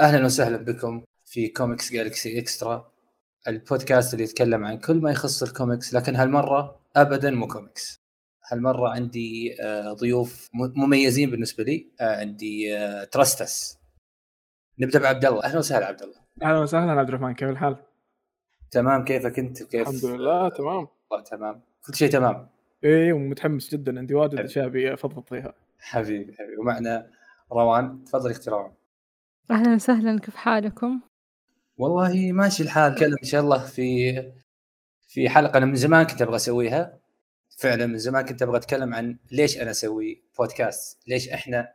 أهلا وسهلا بكم في Comics Galaxy Extra البودكاست اللي يتكلم عن كل ما يخص الكوميكس لكن هالمرة ابدا مو كوميكس هالمرة عندي آه، ضيوف مميزين بالنسبة لي. آه، عندي آه، Trust Us نبدأ بعبد الله. أهلا وسهلا عبد الله. أهلا وسهلا عبد الرحمن كيف الحال؟ تمام كيفك أنت وكيف؟ الحمد لله تمام. الله تمام. كل شيء تمام. إيه ومتحمس جدا. عندي واجد أشياء أبي أفضفض فيها. حبيبي حبيبي. ومعنا روان. تفضل أختي روان. أهلا وسهلا كيف حالكم؟ والله ماشي الحال نتكلم إن شاء الله في في حلقة. أنا من زمان كنت أبغى أسويها. فعلا من زمان كنت أبغى أتكلم عن ليش أنا أسوي بودكاست ليش إحنا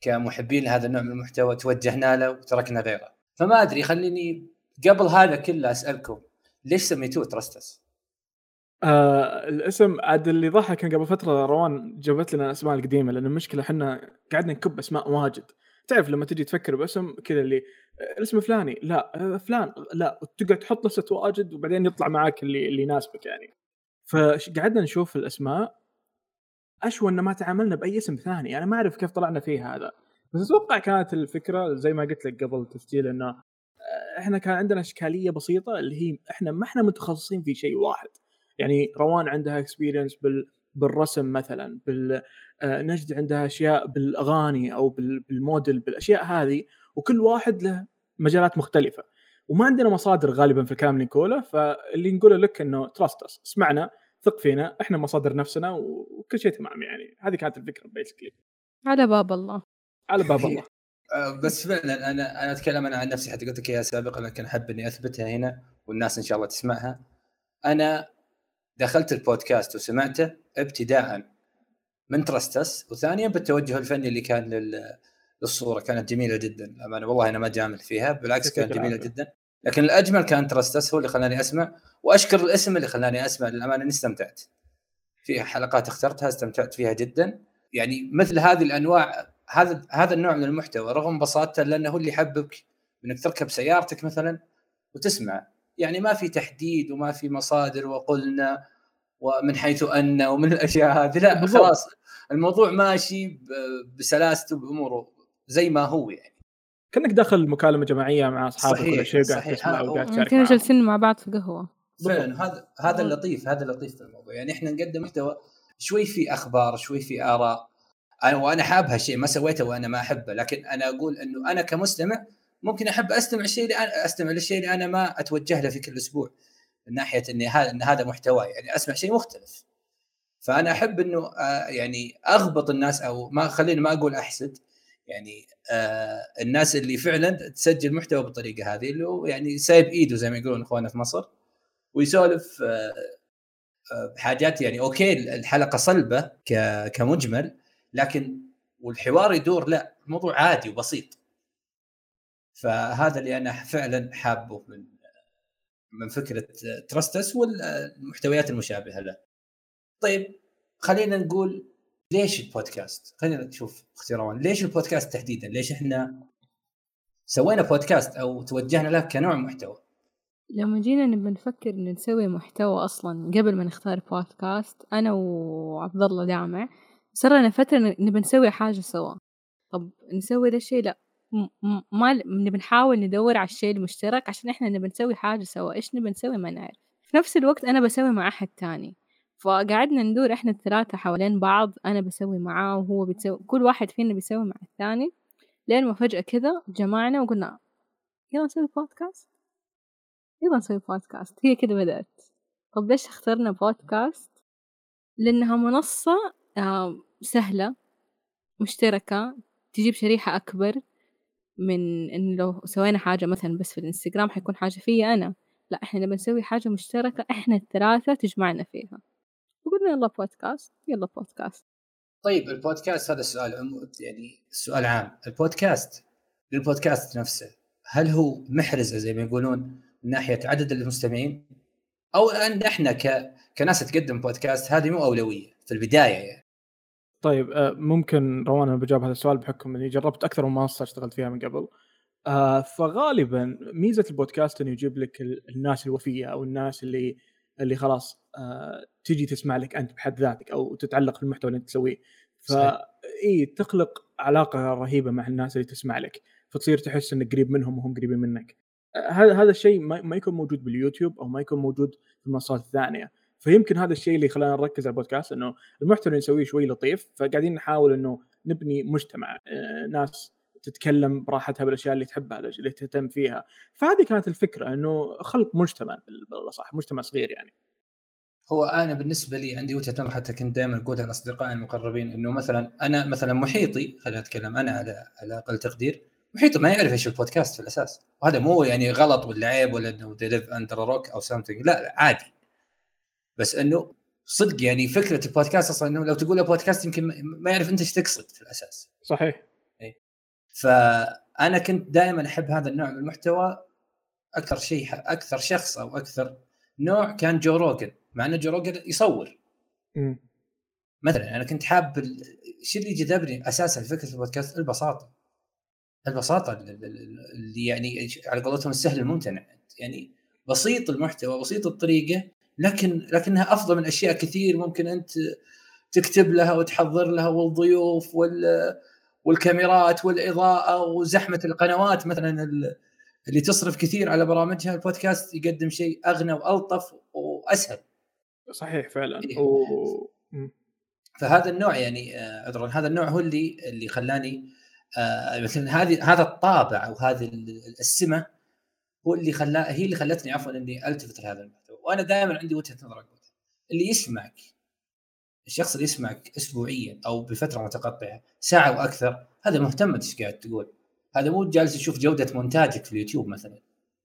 كمحبين لهذا النوع من المحتوى توجهنا له وتركنا غيره. فما أدري خليني قبل هذا كله أسألكم ليش سميتوه ترستس؟ آه الاسم عاد اللي ضحك كان قبل فترة روان جابت لنا الأسماء القديمة لأن المشكلة إحنا قعدنا نكب أسماء واجد. تعرف لما تجي تفكر باسم كذا اللي الاسم فلاني لا آه، فلان لا تقعد تحط لسه واجد وبعدين يطلع معاك اللي اللي يناسبك يعني. فقعدنا نشوف الأسماء. أشوى إن ما تعاملنا بأي اسم ثاني أنا ما أعرف كيف طلعنا فيه هذا. بس أتوقع كانت الفكرة زي ما قلت لك قبل التسجيل إنه آه، إحنا كان عندنا إشكالية بسيطة اللي هي إحنا ما إحنا متخصصين في شيء واحد. يعني روان عندها experience بال بالرسم مثلا بال آه، نجد عندها أشياء بالأغاني أو بالموديل بالأشياء هذه وكل واحد له مجالات مختلفة. وما عندنا مصادر غالبا في الكلام اللي نقوله فاللي نقوله لك إنه Trust Us اسمعنا ثق فينا إحنا مصادر نفسنا وكل شيء تمام يعني. هذه كانت الفكرة basically على باب الله. على باب الله. آه، بس فعلا أنا أنا أتكلم أنا عن نفسي حتى قلت لك إياها سابقا لكن أحب إني أثبتها هنا والناس إن شاء الله تسمعها. أنا دخلت البودكاست وسمعته ابتداء من ترستس وثانيا بالتوجه الفني اللي كان للصورة. كانت جميلة جدا امانه والله أنا ما جامل فيها بالعكس كانت جميلة جدا. لكن الأجمل كان ترستس هو اللي خلاني أسمع وأشكر الاسم اللي خلاني أسمع. للأمانة أني استمتعت. في حلقات اخترتها استمتعت فيها جدا. يعني مثل هذه الأنواع هذا هذا النوع من المحتوى رغم بساطته لأنه هو اللي يحببك. إنك تركب سيارتك مثلا وتسمع. يعني ما في تحديد وما في مصادر وقلنا ومن حيث أن ومن الأشياء هذه. لا خلاص الموضوع ماشي بسلاسته باموره زي ما هو يعني. كأنك داخل مكالمة جماعية مع أصحابك ولا شيء قاعد تسمع وقاعد تشارك جالسين مع بعض في قهوه فعلا هذا هذا اللطيف هذا اللطيف في الموضوع. يعني إحنا نقدم محتوى شوي في أخبار شوي في آراء. أنا وأنا حاب هالشيء ما سويته وأنا ما أحبه. لكن أنا أقول إنه أنا كمستمع ممكن أحب أستمع الشيء اللي أنا أستمع للشيء اللي أنا ما أتوجه له في كل أسبوع. من ناحية اني هذا إن هذا محتوى يعني أسمع شيء مختلف. فأنا أحب إنه آه، يعني أغبط الناس أو ما خليني ما أقول أحسد يعني آه الناس اللي فعلا تسجل محتوى بالطريقة هذه اللي هو يعني سايب إيده زي ما يقولون اخواننا في مصر ويسولف آه آه بحاجات يعني okay الحلقة صلبة كمجمل لكن والحوار يدور لا الموضوع عادي وبسيط. فهذا اللي أنا فعلا حابه من من فكرة Trust Us والمحتويات المشابهة له. طيب خلينا نقول ليش البودكاست؟ خلينا نشوف أختي روان ليش البودكاست تحديدا؟ ليش إحنا سوينا بودكاست أو توجهنا له كنوع محتوى؟ لما جينا نبي نفكر إن نسوي محتوى أصلا قبل ما نختار بودكاست أنا وعبد الله دامع صار لنا فترة نبي نسوي حاجة سوا طب نسوي ذا الشيء لأ ما نبي نحاول ندور على الشيء المشترك عشان إحنا نبي نسوي حاجة سوا. إيش نبي نسوي؟ ما نعرف. في نفس الوقت أنا بسوي مع أحد تاني. فقعدنا ندور إحنا الثلاثة حوالين بعض أنا بسوي معاه وهو بتسوي كل واحد فينا بيسوي مع الثاني. لين ما فجأة كذا جمعنا وقلنا يلا نسوي بودكاست يلا نسوي بودكاست هي كذا بدأت. طب ليش اخترنا بودكاست لأنها منصة سهلة مشتركة تجيب شريحة أكبر. من إن لو سوينا حاجة مثلا بس في الإنستغرام حيكون حاجة فيا أنا. لا إحنا نبي نسوي حاجة مشتركة إحنا الثلاثة تجمعنا فيها. وقلنا يلا بودكاست يلا بودكاست. طيب البودكاست هذا السؤال يعني سؤال عام. البودكاست للبودكاست نفسه هل هو محرزه زي ما يقولون من ناحية عدد المستمعين؟ أو إن إحنا ك... كناس تقدم بودكاست هذه مو أولوية في البداية يعني. طيب آه، ممكن روان أنا بجاوب هذا السؤال بحكم إني جربت أكثر من منصه اشتغلت فيها من قبل. آه، فغالبا ميزة البودكاست إنه يجيب لك الناس الوفية أو الناس اللي اللي خلاص آه، تجي تسمع لك أنت بحد ذاتك أو تتعلق بالمحتوى اللي أنت تسويه. ف إي تخلق علاقة رهيبة مع الناس اللي تسمع لك فتصير تحس إنك قريب منهم وهم قريبين منك. هذا هذا الشيء ما يكون موجود باليوتيوب أو ما يكون موجود في المنصات الثانية. فيمكن هذا الشيء اللي خلانا نركز على البودكاست إنه المحتوى اللي نسويه شوي لطيف فقاعدين نحاول إنه نبني مجتمع آه، ناس تتكلم براحتها بالأشياء اللي تحبها اللي تهتم فيها. فهذه كانت الفكرة إنه خلق مجتمع بالأصح مجتمع صغير يعني. هو أنا بالنسبة لي عندي وجهة نظر حتى كنت دائما أقولها لاصدقائي المقربين إنه مثلا أنا مثلا محيطي خلينا نتكلم أنا على على أقل تقدير محيطي ما يعرف إيش البودكاست في الأساس. وهذا مو يعني غلط ولا عيب ولا انه under a rock أو something لا, لا عادي. بس إنه صدق يعني فكرة البودكاست أصلا إنه لو تقول له بودكاست يمكن ما يعرف أنت إيش تقصد في الأساس. صحيح. اي فأنا كنت دائما أحب هذا النوع من المحتوى أكثر شيء أكثر شخص أو أكثر نوع كان جو روجن مع إنه جو روجن يصور. م. مثلا أنا كنت حاب الشيء اللي جذبني أساسا فكرة البودكاست؟ البساطة. البساطة اللي يعني على قولتهم السهل الممتنع. يعني بسيط المحتوى بسيط الطريقة لكن لكنها أفضل من أشياء كثير ممكن أنت تكتب لها وتحضر لها والضيوف وال والكاميرات والإضاءة وزحمة القنوات مثلا اللي تصرف كثير على برامجها البودكاست يقدم شيء أغنى وألطف وأسهل. صحيح فعلا. إيه. و... فهذا النوع يعني آه، عذرا هذا النوع هو اللي اللي خلاني آه، مثلا هذه هذا الطابع أو هذه السمة هو اللي خلا هي اللي خلتني عفوا إني ألتفت لهذا وأنا دائما عندي وجهة نظر اللي يسمعك الشخص اللي يسمعك اسبوعيا أو بفترة متقطعة ساعة وأكثر هذا مهتم إيش قاعد تقول؟ هذا مو جالس يشوف جودة مونتاجك في اليوتيوب مثلا.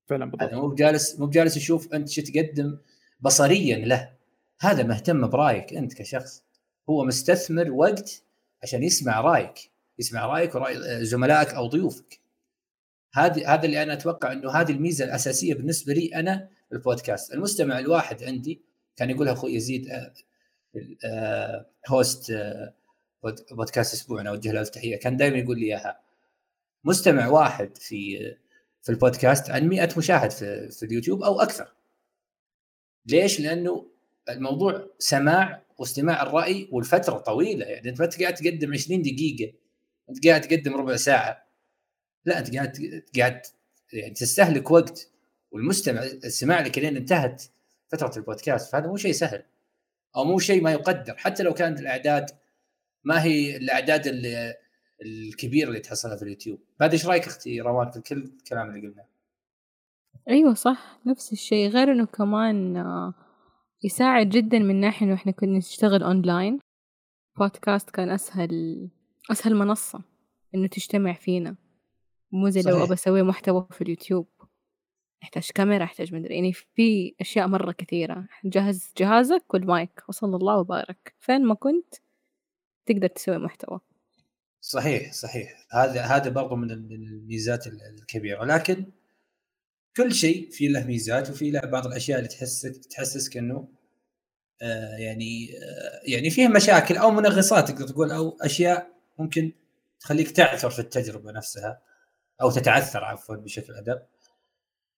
فعلا بالضبط. هذا مو جالس مو جالس يشوف أنت شو تقدم بصريا له. هذا مهتم برأيك أنت كشخص. هو مستثمر وقت عشان يسمع رأيك يسمع رأيك ورأي زملائك أو ضيوفك. هذه هذا اللي أنا أتوقع إنه هذه الميزة الأساسية بالنسبة لي أنا البودكاست. المستمع الواحد عندي كان يقولها أخوي يزيد آه، آه، host آه، بودكاست أسبوعنا أوجه له التحية. كان دائما يقول لي إياها. مستمع واحد في في البودكاست عن 100 مشاهد في, في اليوتيوب أو أكثر. ليش؟ لأنه الموضوع سماع واستماع الرأي والفترة طويلة. يعني أنت ما قاعد تقدم 20 دقيقة أنت قاعد تقدم ربع ساعة. لا أنت قاعد قاعد يعني تستهلك وقت. والمستمع السماع لك لين انتهت فترة البودكاست فهذا مو شيء سهل. أو مو شيء ما يقدر. حتى لو كانت الأعداد ما هي الأعداد اللي الكبيرة اللي تحصلها في اليوتيوب. بعد إيش رأيك أختي روان في كل الكلام اللي قلناه أيوه صح نفس الشيء. غير إنه كمان آه، يساعد جدا من ناحية إنه إحنا كنا نشتغل اونلاين بودكاست كان أسهل أسهل منصة إنه تجتمع فينا. مو زي لو أبى أسوي محتوى في اليوتيوب. احتاج كاميرا احتاج مدري يعني في أشياء مرة كثيرة. جهز جهازك والمايك وصلى الله وبارك. فين ما كنت تقدر تسوي محتوى. صحيح صحيح. هذا هذا برضو من الميزات الكبيرة. لكن كل شيء في له ميزات وفي له بعض الأشياء اللي تحسك تحسسك إنه آه يعني آه يعني فيه مشاكل أو منغصات تقدر تقول أو أشياء ممكن تخليك تعثر في التجربة نفسها أو تتعثر عفوا بشكل أدق.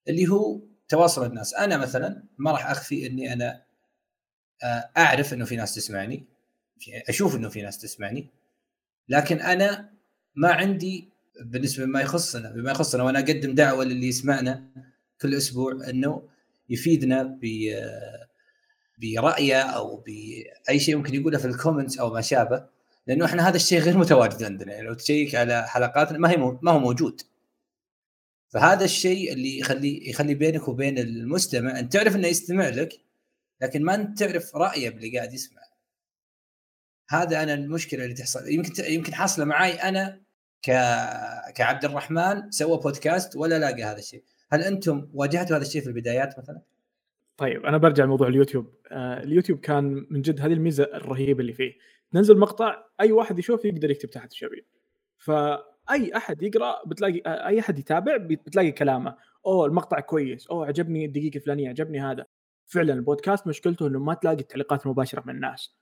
اللي هو تواصل الناس. أنا مثلا ما راح أخفي إني أنا آه أعرف إنه في ناس تسمعني أشوف إنه في ناس تسمعني لكن أنا ما عندي بالنسبة بما يخصنا بما يخصنا وأنا أقدم دعوة للي يسمعنا كل أسبوع إنه يفيدنا ب برأيه أو باي شيء ممكن يقوله في ال comments أو ما شابه لأنه إحنا هذا الشيء غير متواجد عندنا. يعني لو ت check على حلقاتنا ما هي ما هو موجود. فهذا الشيء اللي يخلي يخلي بينك وبين المستمع انت تعرف إنه يستمع لك لكن ما أنت تعرف رأيه باللي قاعد يسمع. هذا أنا المشكلة اللي تحصل. يمكن يمكن حاصلة معي أنا ك كعبد الرحمن سوى بودكاست ولا لاقى هذا الشيء. هل أنتم واجهتوا هذا الشيء في البدايات مثلا؟ طيب أنا برجع لموضوع اليوتيوب. آه اليوتيوب كان من جد هذه الميزة الرهيبة اللي فيه. تنزل مقطع أي واحد يشوف يقدر يكتب تحت الشبيه فاي أحد يقرأ بتلاقي أي أحد يتابع بتلاقي كلامه. أوه المقطع كويس. أوه عجبني الدقيقة الفلانية عجبني هذا. فعلا البودكاست مشكلته إنه ما تلاقي التعليقات المباشرة من الناس.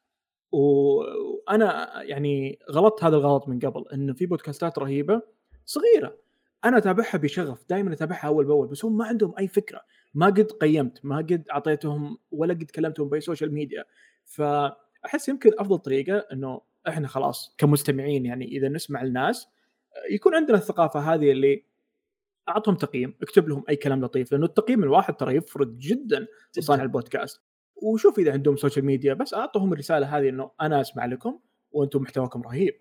وأنا يعني غلطت هذا الغلط من قبل إنه في بودكاستات رهيبة صغيرة. أنا أتابعها بشغف دائما أتابعها أول بأول بس هم ما عندهم أي فكرة. ما قد قيمت ما قد أعطيتهم ولا قد كلمتهم بأي social media فأحس يمكن أفضل طريقة إنه إحنا خلاص كمستمعين يعني إذا نسمع الناس يكون عندنا الثقافة هذه اللي أعطهم تقييم اكتب لهم أي كلام لطيف لأنه التقييم الواحد ترى يفرق جدا في صانع البودكاست. وشوف إذا عندهم social media بس أعطهم الرسالة هذه إنه أنا أسمع لكم وأنتم محتواكم رهيب.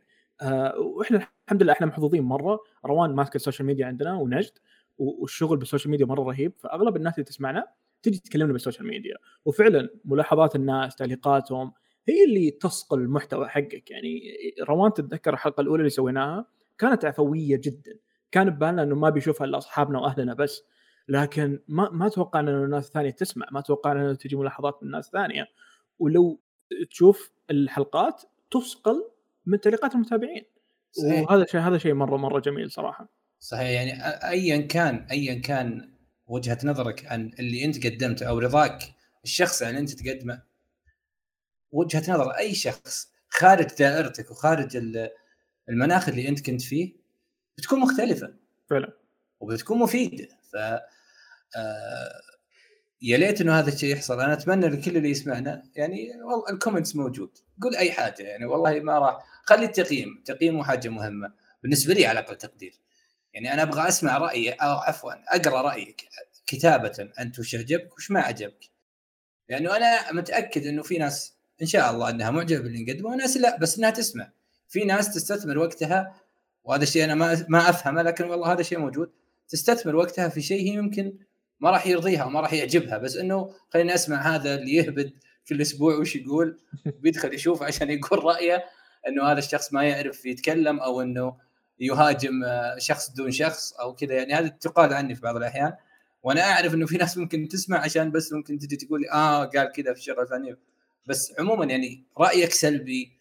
آه وإحنا الحمد لله إحنا محظوظين مرة. روان ماسك ال social media عندنا ونجد والشغل بال social media مرة رهيب. فأغلب الناس اللي تسمعنا تجي تكلمنا بال social media وفعلا ملاحظات الناس تعليقاتهم هي اللي تصقل المحتوى حقك. يعني روان تتذكر الحلقة الأولى اللي سويناها؟ كانت عفوية جدا. كان ببالنا إنه ما بيشوفها إلا أصحابنا وأهلنا بس. لكن ما ما توقعنا انه الناس الثانية تسمع. ما توقعنا انه تجي ملاحظات من ناس ثانية ولو تشوف الحلقات تثقل من تعليقات المتابعين. صحيح. وهذا شيء هذا شيء مرة مرة جميل صراحة. صحيح. يعني ايا كان ايا كان وجهة نظرك عن اللي أنت قدمته أو رضاك الشخص عن أنت تقدمه؟ وجهة نظر أي شخص خارج دائرتك وخارج المناخ اللي انت كنت فيه بتكون مختلفة. فعلا. وبتكون مفيدة. ف آه يا ليت إنه هذا الشيء يحصل. أنا أتمنى لكل اللي يسمعنا يعني والله الكومنتس موجود. قول أي حاجة يعني والله ما راح. خلي التقييم. التقييم مو حاجة مهمة. بالنسبة لي على أقل تقدير. يعني أنا أبغى أسمع رأيي. أو عفوا أقرأ رأيك كتابة أنت وش عجبك وش ما عجبك. لأنه أنا متأكد إنه في ناس إن شاء الله إنها معجبة باللي نقدمه وناس لا بس إنها تسمع. في ناس تستثمر وقتها وهذا الشيء أنا ما ما أفهمه لكن والله هذا شيء موجود. تستثمر وقتها في شيء هي يمكن ما راح يرضيها وما راح يعجبها بس إنه خليني أسمع هذا اللي يهبد كل أسبوع وش يقول. بيدخل يشوف عشان يقول رأيه إنه هذا الشخص ما يعرف يتكلم أو إنه يهاجم شخص دون شخص أو كذا. يعني هذا تقال عني في بعض الأحيان وأنا أعرف إنه في ناس ممكن تسمع عشان بس ممكن تجي تقول لي آه قال كذا في الشغله الفلانيه بس عموما يعني رأيك سلبي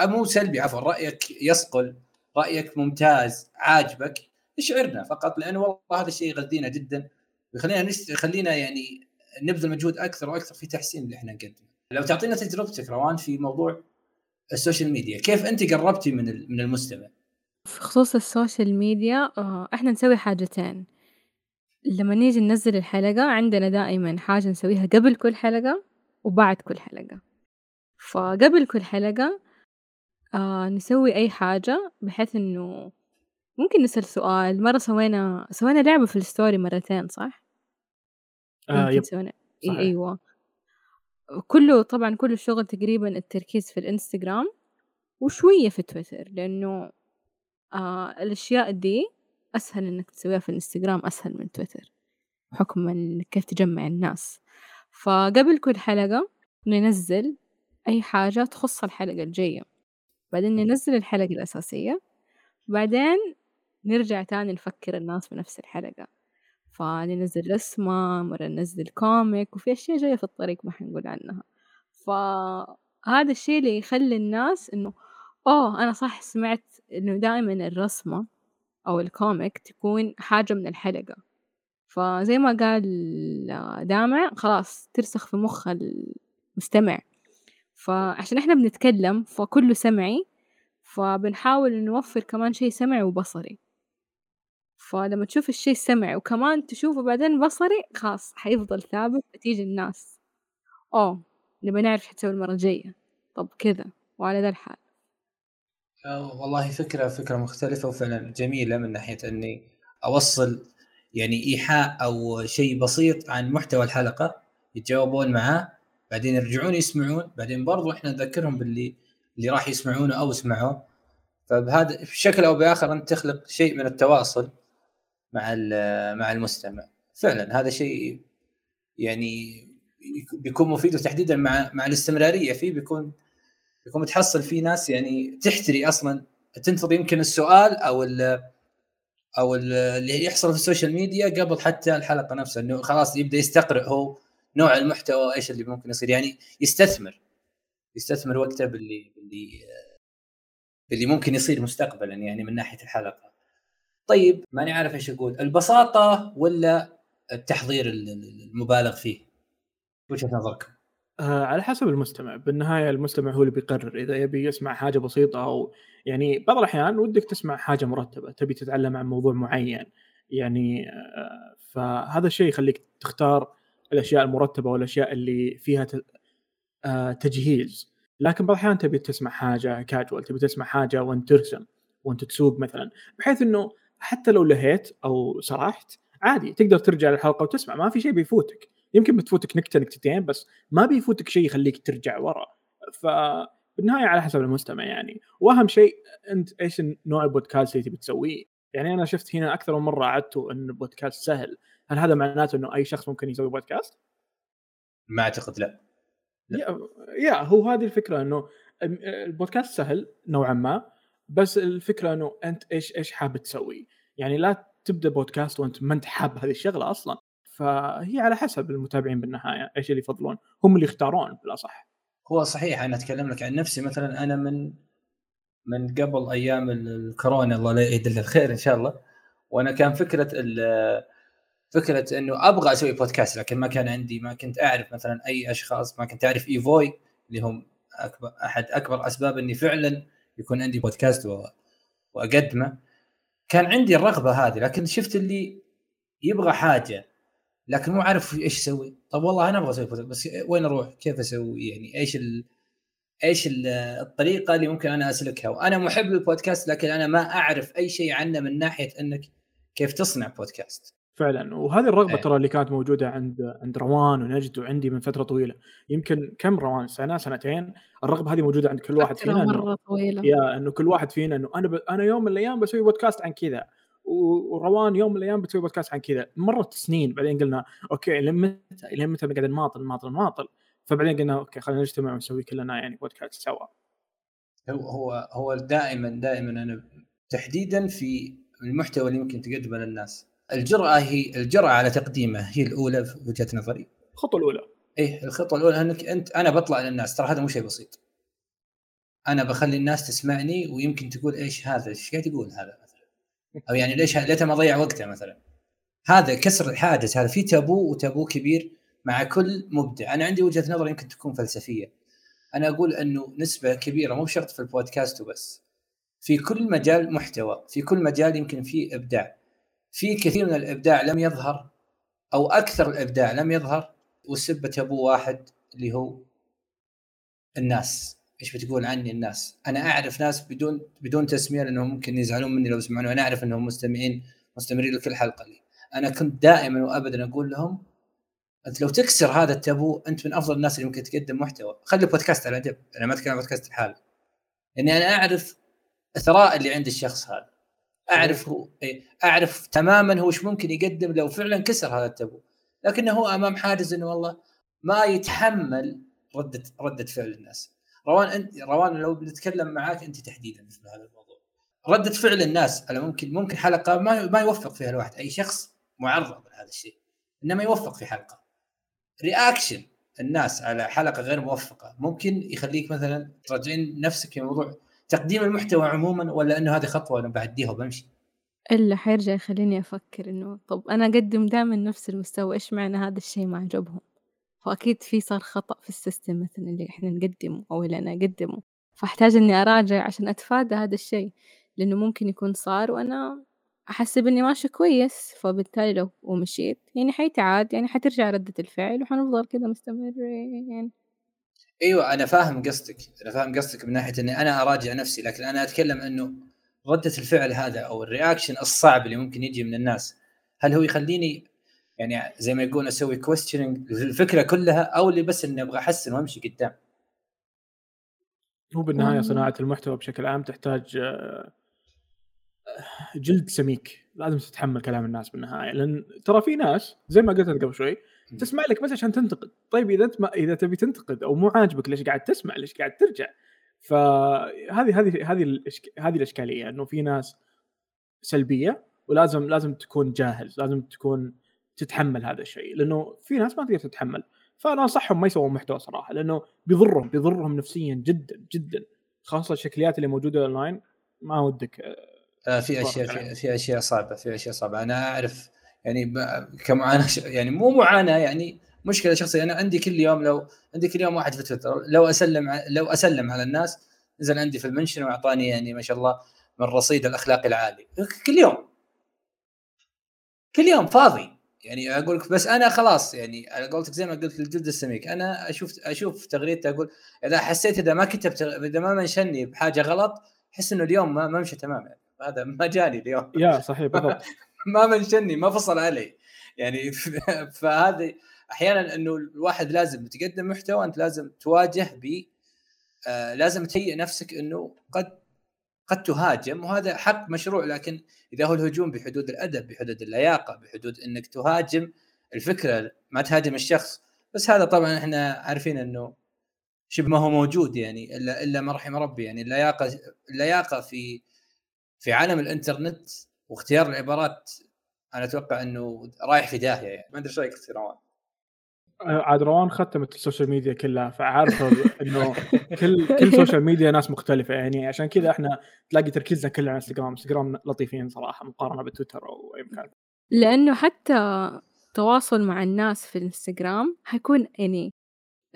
مو سلبي عفوا رأيك يصقل رأيك ممتاز عاجبك اشعرنا فقط لأنه والله هذا الشيء يغذينا جدا ويخلينا نست... يخلينا يعني نبذل مجهود أكثر وأكثر في تحسين اللي إحنا نقدمه. لو تعطينا تجربتك روان في موضوع السوشيال ميديا، كيف أنت قربتي من من المستمع؟ في خصوص السوشيال ميديا آه، إحنا نسوي حاجتين لما نيجي ننزل الحلقة عندنا دائما حاجة نسويها قبل كل حلقة وبعد كل حلقة فقبل كل حلقة آه نسوي أي حاجة بحيث إنه ممكن نسأل سؤال. مرة سوينا سوينا لعبة في ال story مرتين صح؟ آه yep سوينا إي أيوة. كله طبعا كل الشغل تقريبا التركيز في الإنستغرام وشوية في تويتر لأنه آه الأشياء دي أسهل إنك تسويها في الإنستغرام أسهل من تويتر بحكم كيف تجمع الناس. فقبل كل حلقة ننزل أي حاجة تخص الحلقة الجاية. بعدين ننزل الحلقة الأساسية بعدين نرجع تاني نفكر الناس بنفس الحلقة. فننزل رسمة مرة ننزل كوميك وفي أشياء جاية في الطريق ما حنقول عنها. فهذا الشيء اللي يخلي الناس إنه أوه أنا صح سمعت إنه دائما الرسمة أو الكوميك تكون حاجة من الحلقة. فزي ما قال دامع خلاص ترسخ في مخ المستمع. فعشان إحنا بنتكلم فكله سمعي فبنحاول نوفر كمان شيء سمعي وبصري. فلما تشوف الشيء السمعي وكمان تشوفه بعدين بصري خلاص حيفضل ثابت تيجي الناس. أوه نبي نعرف حتسوي المرة الجاية. طب كذا وعلى ذا الحال. آه، والله فكرة فكرة مختلفة وفعلا جميلة من ناحية إني أوصل يعني إيحاء أو شيء بسيط عن محتوى الحلقة يتجاوبون معاه. بعدين يرجعون يسمعون بعدين برضو إحنا نذكرهم باللي اللي راح يسمعونه أو سمعوه. فبهذا بشكل أو بآخر أنت تخلق شيء من التواصل مع مع المستمع. فعلا هذا شيء يعني بيكون مفيد وتحديدا مع مع الاستمرارية فيه بيكون بيكون متحصل في ناس يعني تحتري أصلا. تنتظر يمكن السؤال أو ال أو ال اللي يحصل في السوشيال ميديا قبل حتى الحلقة نفسها إنه خلاص يبدأ يستقرئ هو. نوع المحتوى إيش اللي ممكن يصير يعني يستثمر يستثمر وقته باللي باللي باللي ممكن يصير مستقبلا يعني من ناحية الحلقة. طيب ماني عارف إيش أقول، البساطة ولا التحضير المبالغ فيه؟ وجهة نظركم؟ آه على حسب المستمع، بالنهاية المستمع هو اللي بيقرر إذا يبي يسمع حاجة بسيطة أو يعني بعض الأحيان ودك تسمع حاجة مرتبة، تبي تتعلم عن موضوع معين، يعني آه فهذا الشيء يخليك تختار الأشياء المرتبة والأشياء اللي فيها آه تجهيز. لكن بعض الأحيان تبي تسمع حاجة كاجوال تبي تسمع حاجة وانت ترسم وانت تسوق مثلا بحيث إنه حتى لو لهيت أو سرحت عادي تقدر ترجع للحلقة وتسمع ما في شيء بيفوتك. يمكن بتفوتك نكتة نكتتين بس ما بيفوتك شيء يخليك ترجع ورا. فبالنهايه على حسب المستمع يعني. وأهم شيء أنت إيش نوع البودكاست اللي تبي تسويه؟ يعني أنا شفت هنا أكثر من مرة عدتوا إن البودكاست سهل. هل هذا معناته إنه أي شخص ممكن يسوي بودكاست؟ ما أعتقد لا, لا. يا, يا هو هذه الفكرة إنه البودكاست سهل نوعا ما بس الفكرة إنه أنت إيش إيش حابب تسوي. يعني لا تبدأ بودكاست وأنت ما أنت حاب هذه الشغلة أصلا. فهي على حسب المتابعين بالنهاية إيش اللي يفضلون. هم اللي يختارون بالأصح. هو صحيح أنا أتكلم لك عن نفسي. مثلا أنا من من قبل أيام الكورونا. الله لا يعيد الخير إن شاء الله. وأنا كان فكرة فكرة إنه أبغى أسوي بودكاست لكن ما كان عندي. ما كنت أعرف مثلا أي أشخاص. ما كنت أعرف إيفوي اللي هم اكبر أحد أكبر أسباب إني فعلا يكون عندي بودكاست وأقدمه. كان عندي الرغبة هذه لكن شفت اللي يبغى حاجة لكن مو عارف إيش يسوي. طب والله أنا أبغى أسوي بودكاست بس وين أروح؟ كيف أسوي؟ يعني إيش ال... إيش الطريقة اللي ممكن أنا أسلكها. وأنا محب للبودكاست لكن أنا ما أعرف أي شيء عنه من ناحية إنك كيف تصنع بودكاست. فعلا. وهذه الرغبة أيه. ترى اللي كانت موجودة عند عند روان ونجد وعندي من فترة طويلة. يمكن كم روان؟ سنة سنتين؟ الرغبة هذه موجودة عند كل واحد فينا مرة طويلة. يا إنه كل واحد فينا إنه أنا ب... أنا يوم من الأيام بسوي بودكاست عن كذا. وروان يوم من الأيام بتسوي بودكاست عن كذا. مرت سنين بعدين قلنا okay لين متى لين متى قاعد نماطل نماطل نماطل؟ فبعدين قلنا okay خلينا نجتمع ونسوي كلنا يعني بودكاست سوا. هو هو هو دائما دائما أنا تحديدا في المحتوى اللي ممكن تقدمه للناس. الجرأة هي الجرأة على تقديمه هي الأولى في وجهة نظري. الخطوة الأولى. إيه الخطوة الأولى أنك أنت أنا بطلع للناس ترى هذا مو شيء بسيط. أنا بخلي الناس تسمعني ويمكن تقول إيش هذا إيش قاعد يقول هذا مثلا. أو يعني ليش ليته ما ضيع وقته مثلا. هذا كسر الحاجز هذا في تابو وتابو كبير مع كل مبدع. أنا عندي وجهة نظر يمكن تكون فلسفية. أنا أقول إنه نسبة كبيرة مو شرط في البودكاست وبس في كل مجال محتوى في كل مجال يمكن فيه إبداع. في كثير من الإبداع لم يظهر أو أكثر الإبداع لم يظهر وسبة أبو واحد اللي هو الناس. إيش بتقول عني الناس؟ أنا أعرف ناس بدون بدون تسمية لأنهم ممكن يزعلون مني لو يسمعوني وأنا أعرف إنهم مستمعين مستمرين لكل حلقة لي. أنا كنت دائما وابدا أقول لهم أنت لو تكسر هذا التابو أنت من أفضل الناس اللي ممكن تقدم محتوى. خلي بودكاست على جنب أنا ما أتكلم بودكاست الحال لاني أنا أعرف الثراء اللي عند الشخص هذا. أعرف هو إيه، أعرف تماما هو إيش ممكن يقدم لو فعلا كسر هذا التابو. لكنه هو أمام حاجز إنه والله ما يتحمل ردة ردة فعل الناس. روان أنت روان لو بنتكلم معاك أنت تحديدا في هذا الموضوع. ردة فعل الناس أنا ممكن ممكن حلقة ما ما يوفق فيها الواحد. أي شخص معرض لهذا الشيء. إنما يوفق في حلقة. رياكشن الناس على حلقة غير موفقة ممكن يخليك مثلا تراجعين نفسك في موضوع تقديم المحتوى عموما ولا إنه هذه خطوة أنا بعديها وبمشي؟ إلا حيرجع يخليني أفكر إنه طب أنا أقدم دائما نفس المستوى إيش معنى هذا الشيء ما عجبهم؟ فأكيد في صار خطأ في السيستم مثلا اللي إحنا نقدمه أو اللي أنا أقدمه فأحتاج إني أراجع عشان أتفادى هذا الشيء لأنه ممكن يكون صار وأنا احسب اني ماشي كويس فبالتالي لو ومشيت يعني حيتعاد يعني حترجع ردة الفعل وحنفضل كذا مستمرين. يعني أيوه أنا فاهم قصدك أنا فاهم قصدك من ناحية إني أنا أراجع نفسي لكن أنا أتكلم إنه ردة الفعل هذا أو ال reaction الصعب اللي ممكن يجي من الناس هل هو يخليني يعني زي ما يقول أسوي questioning الفكرة كلها أو اللي بس إني أبغى أحسن وأمشي قدام؟ هو بالنهاية صناعة المحتوى بشكل عام تحتاج آه، جلد سميك. لازم تتحمل كلام الناس بالنهاية. لأن ترى في ناس زي ما قلت قبل شوي تسمع لك بس عشان تنتقد. طيب إذا انت إذا تبي تنتقد أو مو عاجبك ليش قاعد تسمع ليش قاعد ترجع؟ فهذه هذه هذه هذه الإشكالية. إنه في ناس سلبية ولازم لازم تكون جاهز. لازم تكون تتحمل هذا الشيء. لأنه في ناس ما تقدر تتحمل. فأنا أنصحهم ما يسوون محتوى صراحة. لأنه بيضرهم بيضرهم نفسيا جدا جدا. خاصة الشكليات اللي موجودة اونلاين ما ودك آه في أشياء في, في أشياء صعبة في أشياء صعبة. أنا أعرف يعني كمعاناة يعني مو معاناة يعني مشكلة شخصية. أنا عندي كل يوم لو عندي كل يوم واحد في تويتر لو أسلم لو أسلم على الناس نزل عندي في المنشن وأعطاني يعني ما شاء الله من رصيد الأخلاقي العالي. كل يوم. كل يوم فاضي. يعني أقول لك بس أنا خلاص يعني أنا قلت زي ما قلت للجلد السميك. أنا أشوف أشوف تغريدته أقول إذا حسيت إذا ما كتبت إذا ما منشني بحاجة غلط أحس إنه اليوم ما ما مشى تمام يعني هذا ما جاني اليوم. يا صحيح بالضبط. ما منشني ما فصل علي. يعني فهذه أحيانا إنه الواحد لازم تقدم محتوى أنت لازم تواجه ب آه لازم تهيئ نفسك إنه قد قد تهاجم وهذا حق مشروع. لكن إذا هو الهجوم بحدود الأدب بحدود اللياقة بحدود إنك تهاجم الفكرة ما تهاجم الشخص. بس هذا طبعا إحنا عارفين إنه شبه ما هو موجود يعني إلا إلا ما رحم ربي. يعني اللياقة اللياقة في في عالم الإنترنت واختيار العبارات أنا أتوقع إنه رايح في داهية يعني. ما أدري إيش رأيك في روان؟ عاد روان ختمت السوشيال ميديا كلها فعارفة إنه كل كل سوشيال ميديا ناس مختلفة يعني. عشان كذا إحنا تلاقي تركيزنا كله على انستغرام انستغرام لطيفين صراحة مقارنة بتويتر أو أي مكان. لأنه حتى التواصل مع الناس في الانستغرام حيكون يعني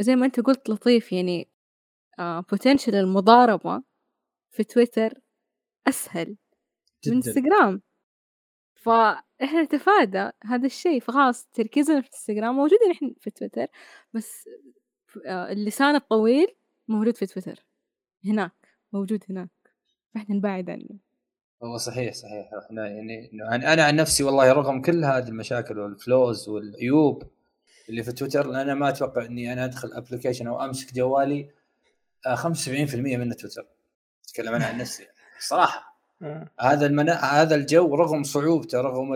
زي ما أنت قلت لطيف يعني بوتنشل المضاربة في تويتر أسهل من إنستغرام. فإحنا نتفادى هذا الشيء. فخلاص تركيزنا في الانستغرام موجودين إحنا في تويتر بس اللسان الطويل موجود في تويتر. هناك موجود هناك. فإحنا نبعد عنه. هو صحيح صحيح. إحنا يعني أنا عن نفسي والله رغم كل هذه المشاكل والفلوز والعيوب اللي في تويتر أنا ما أتوقع إني أنا أدخل application أو أمسك جوالي 75% منه تويتر. أتكلم أنا عن نفسي. صراحة. هذا المنا... هذا الجو رغم صعوبته رغم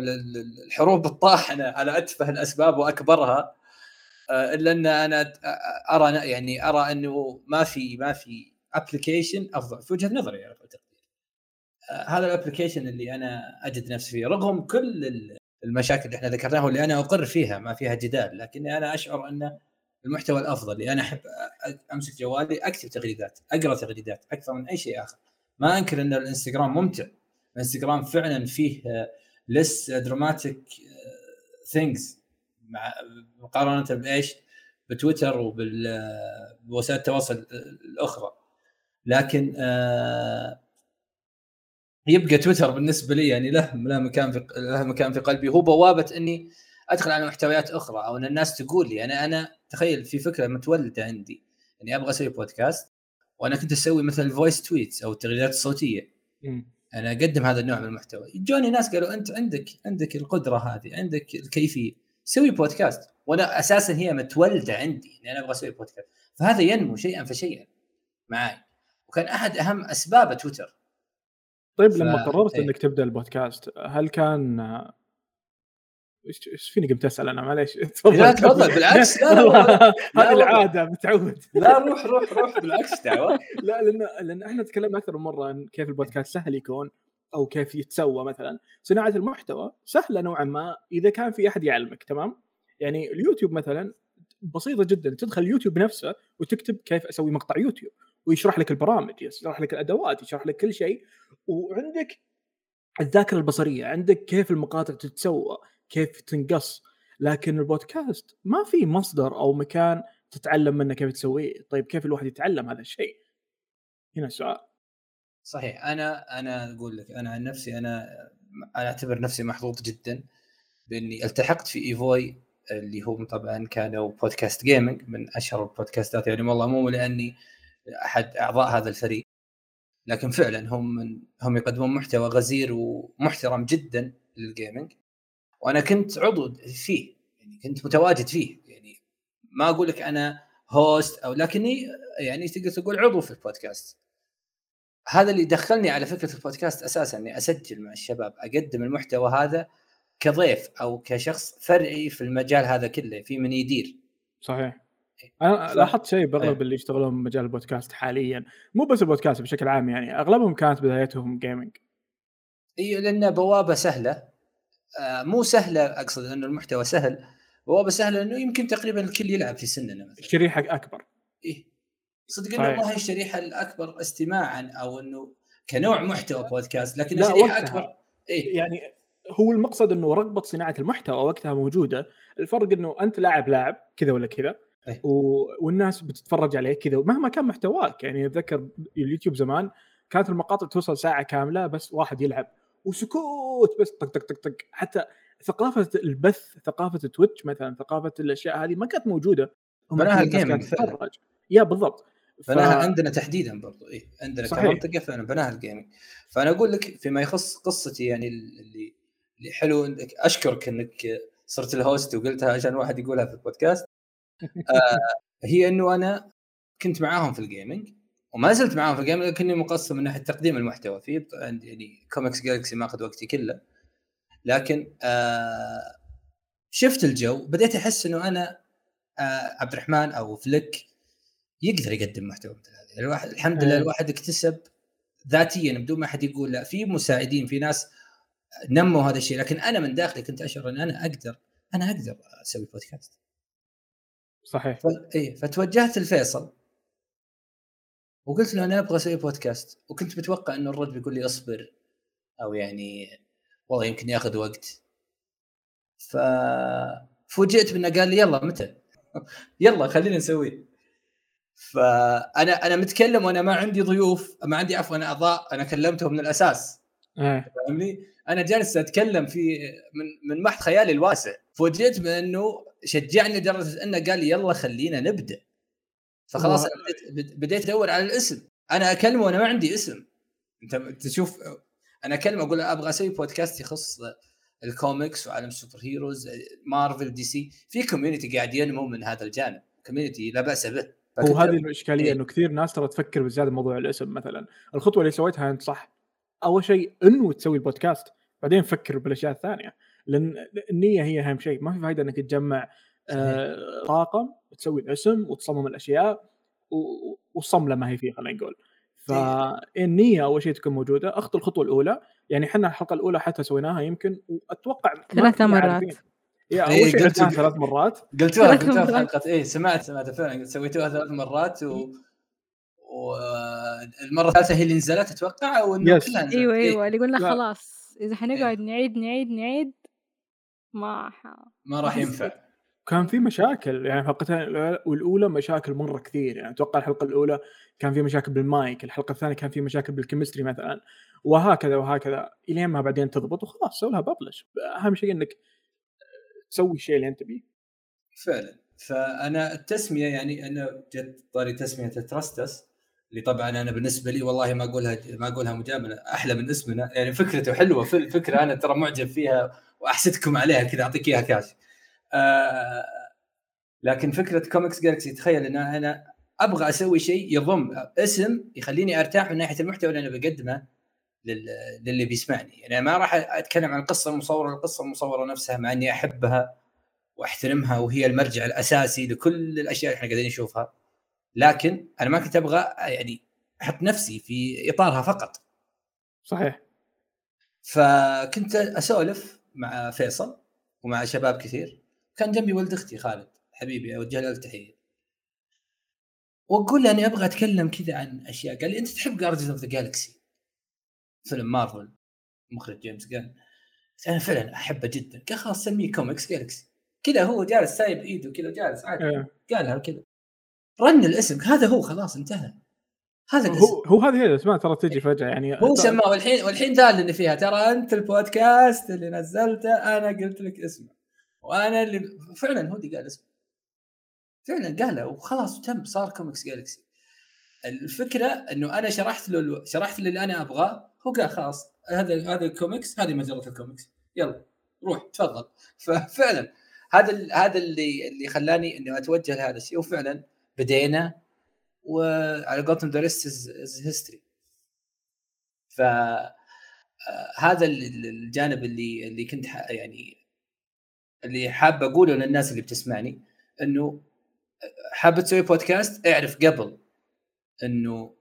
الحروب الطاحنة على أتفه الأسباب وأكبرها آه، إلا أن أنا أرى يعني أرى أنه ما في ما في application أفضل. في وجهة نظري يعني هذا ال application اللي أنا أجد نفسي فيه رغم كل المشاكل اللي إحنا ذكرناها واللي أنا أقر فيها ما فيها جدال لكني أنا أشعر أن المحتوى الأفضل اللي أنا احب أمسك جوالي أكتب تغريدات أقرأ تغريدات أكثر من أي شيء آخر. ما انكر ان الانستغرام ممتع. الانستغرام فعلا فيه less dramatic things مع مقارنة بإيش؟ بتويتر وبوسائل التواصل الأخرى. لكن آه يبقى تويتر بالنسبة لي يعني له له مكان في له مكان في قلبي. هو بوابة إني أدخل على محتويات أخرى أو إن الناس تقول لي. أنا أنا تخيل في فكرة متولدة عندي. اني أبغى أسوي بودكاست وأنا كنت أسوي مثل ال voice tweets أو التغريدات الصوتية. م. أنا أقدم هذا النوع من المحتوى. جوني ناس قالوا أنت عندك عندك القدرة هذه عندك الكيفية. سوي بودكاست وأنا أساسا هي متولدة عندي إني أنا أبغى أسوي بودكاست فهذا ينمو شيئا فشيئا معي وكان أحد أهم أسباب تويتر. طيب ف... لما قررت إيه؟ إنك تبدأ البودكاست هل كان إيش فيني قمت أسأل أنا؟ معليش. تفضل. لا تفضل. بالعكس لا هذه العادة متعود. لا روح روح روح. بالعكس دعوة. لا لأن لأن إحنا تكلمنا أكثر من مرة عن كيف البودكاست سهل يكون أو كيف يتسوى مثلا. صناعة المحتوى سهلة نوعا ما إذا كان في أحد يعلمك تمام؟ يعني اليوتيوب مثلا بسيطة جدا. تدخل اليوتيوب نفسه وتكتب كيف أسوي مقطع يوتيوب. ويشرح لك البرامج يشرح لك الأدوات يشرح لك كل شيء. وعندك الذاكرة البصرية عندك كيف المقاطع تتسوى. كيف تنقص. لكن البودكاست ما في مصدر أو مكان تتعلم منه كيف تسويه. طيب كيف الواحد يتعلم هذا الشيء؟ هنا السؤال. صحيح. أنا أنا أقول لك أنا عن نفسي أنا أنا أعتبر نفسي محظوظ جدا بإني التحقت في إيفوي اللي هم طبعا كانوا بودكاست gaming من أشهر البودكاستات. يعني والله مو لأني أحد أعضاء هذا الفريق لكن فعلا هم من هم يقدمون محتوى غزير ومحترم جدا لل gaming وأنا كنت عضو فيه يعني كنت متواجد فيه يعني ما أقول لك أنا host أو لكني يعني تقدر تقول عضو في البودكاست. هذا اللي دخلني على فكرة البودكاست أساسا إني أسجل مع الشباب أقدم المحتوى هذا كضيف أو كشخص فرعي في المجال هذا كله في من يدير. صحيح. أنا ف... لاحظت شيء باغلب أيه. اللي يشتغلون مجال البودكاست حاليا مو بس البودكاست بشكل عام يعني أغلبهم كانت بدايتهم جيمنج اي لأن بوابة سهلة. مو سهلة أقصد إنه المحتوى سهل. بوابه سهله إنه يمكن تقريبا الكل يلعب في سننا مثلا. الشريحه أكبر. إيه. صدق إنه ما هي الشريحة الأكبر استماعا أو إنه كنوع محتوى بودكاست لكن الشريحة أكبر. إيه؟ يعني هو المقصد إنه رغبة صناعة المحتوى وقتها موجودة. الفرق إنه أنت لاعب لاعب كذا ولا كذا أيه. و... والناس بتتفرج عليه كذا. مهما كان محتواك يعني أتذكر اليوتيوب زمان كانت المقاطع توصل ساعة كاملة بس واحد يلعب. وسكوت بس طق طق طق طق. حتى ثقافة البث ثقافة تويتش مثلا ثقافة الأشياء هذه ما كانت موجودة. هم ال gaming yeah بالضبط. بناها عندنا تحديدا برضو. اي عندنا صحيح. كمنطقه فعلا بناها ال gaming فأنا أقول لك فيما يخص قصتي يعني اللي اللي حلو إنك أشكرك إنك صرت ال host وقلتها عشان واحد يقولها في البودكاست. آه هي إنه أنا كنت معاهم في ال gaming وما زلت معاهم في ال gaming لكني مقصر من ناحية تقديم المحتوى. في عندي يعني كوميكس جالكسي ماخذ وقتي كله. لكن آه شفت الجو بديت أحس إنه أنا آه عبد الرحمن أو فليك يقدر يقدم محتوى مثل هذا. يعني الواحد الحمد لله أيه. الواحد اكتسب ذاتيا بدون ما حد يقول لا. في مساعدين في ناس نموا هذا الشيء. لكن أنا من داخلي كنت أشعر إن أنا أقدر أنا أقدر أسوي بودكاست صحيح. ف... إيه فتوجهت لفيصل. وقلت له أنا أبغى أسوي بودكاست وكنت متوقع إنه الرد بيقول لي أصبر أو يعني والله يمكن ياخذ وقت. ف فوجئت بأنه قال لي يلا متى؟ يلا خلينا نسويه فانا أنا متكلم وأنا ما عندي ضيوف ما عندي عفوا أعضاء أنا كلمتهم من الأساس. إيه. فاهمني؟ أنا جالس أتكلم في من من محض خيالي الواسع. فوجئت بأنه شجعني لدرجة أنه قال لي يلا خلينا نبدأ. فخلاص أنا بديت, بديت أدور على الاسم. أنا أكلمه وأنا ما عندي اسم. أنت تشوف أنا أكلمه أقول له أبغى أسوي بودكاست يخص الكوميكس وعالم ال superheroes Marvel DC في community قاعد ينمو من هذا الجانب. community لا بأس به. هو فكنت هذه الاشكالية إيه. إنه كثير ناس ترى تفكر بزيادة بموضوع الاسم مثلا. الخطوة اللي سويتها أنت صح. أول شيء إنه تسوي البودكاست بعدين فكر بالأشياء الثانية. لأن النية هي أهم شيء. ما في فائده إنك تجمع آه طاقم تسوي الاسم وتصمم الاشياء والصملة ما هي فيه خلينا نقول. فالنيه أول شيء تكون موجودة. أخذ الخطوة الأولى. يعني إحنا الحلقة الأولى حتى سويناها يمكن وأتوقع ثلاثة كنا مرات. يا إيه، أول شيء قلت- ثلاث مرات. قلتوها ثلاث قلتوها في مرات. حلقه إيه سمعت سمعت فعلا. سويتوها ثلاث مرات و والمرة الثالثة هي اللي نزلت أتوقع وانه Yes. كلها نزلت. أيوه إيه، أيوه. اللي قلنا لا. خلاص. إذا حنقعد نعيد نعيد نعيد ما ح... ما راح ينفع. كان في مشاكل يعني الحلقتين والأولى مشاكل مرة كثير يعني أتوقع الحلقة الأولى كان في مشاكل بالمايك، الحلقة الثانية كان في مشاكل بال chemistry مثلا وهكذا وهكذا إلين ما بعدين تضبط وخلاص سوي لها publish أهم شيء إنك تسوي الشيء اللي انت تبيه. فعلا. فأنا التسمية يعني أنا جت طاري تسمية Trust Us اللي طبعا أنا بالنسبة لي والله ما أقولها ما أقولها مجاملة أحلى من اسمنا يعني فكرته حلوة في الفكرة أنا ترى معجب فيها وأحسدكم عليها كذا أعطيك إياها كاش آه لكن فكرة كوميكس جالكسي تخيل ان أنا أبغى أسوي شيء يضم اسم يخليني أرتاح من ناحية المحتوى اللي أنا بقدمه لل- للي بيسمعني. يعني ما راح أتكلم عن القصة المصوره القصة المصورة نفسها مع إني أحبها وأحترمها وهي المرجع الأساسي لكل الأشياء اللي إحنا قاعدين نشوفها. لكن أنا ما كنت أبغى يعني أحط نفسي في إطارها فقط. صحيح. فكنت أسولف مع فيصل ومع شباب كثير. كان جنبي ولد أختي خالد حبيبي أوجه له التحية. وأقول له اني أبغى أتكلم كذا عن أشياء. قال لي أنت تحب Guardians of the Galaxy فيلم مارفل مخرج James Gunn. أنا فعلا أحبه جدا. قال خلاص سميه Comics Galaxy كذا هو جالس سايب إيده كذا جالس عادي. إيه. قالها كذا رن الاسم. هذا هو خلاص انتهى. هذا الاسم. هو هو هذه هي الأسماء ترى تجي فجأة يعني. هو سماه والحين والحين دالني فيها. ترى أنت البودكاست اللي نزلته أنا قلت لك اسمه. وأنا اللي فعلا هو اللي قال اسمه. فعلا قاله وخلاص وتم صار Comics Galaxy الفكرة إنه أنا شرحت له. شرحت له اللي أنا أبغاه هو قال خلاص هذا هذا الكوميكس هذه مجلة الكوميكس يلا روح تفضل. ففعلا هذا هذا اللي اللي خلاني إني أتوجه لهذا الشيء. وفعلا بدينا وعلى قولتهم the rest is history ف هذا ال- ال- الجانب اللي اللي كنت يعني اللي حاب أقوله للناس اللي بتسمعني إنه حاب تسوي بودكاست اعرف قبل إنه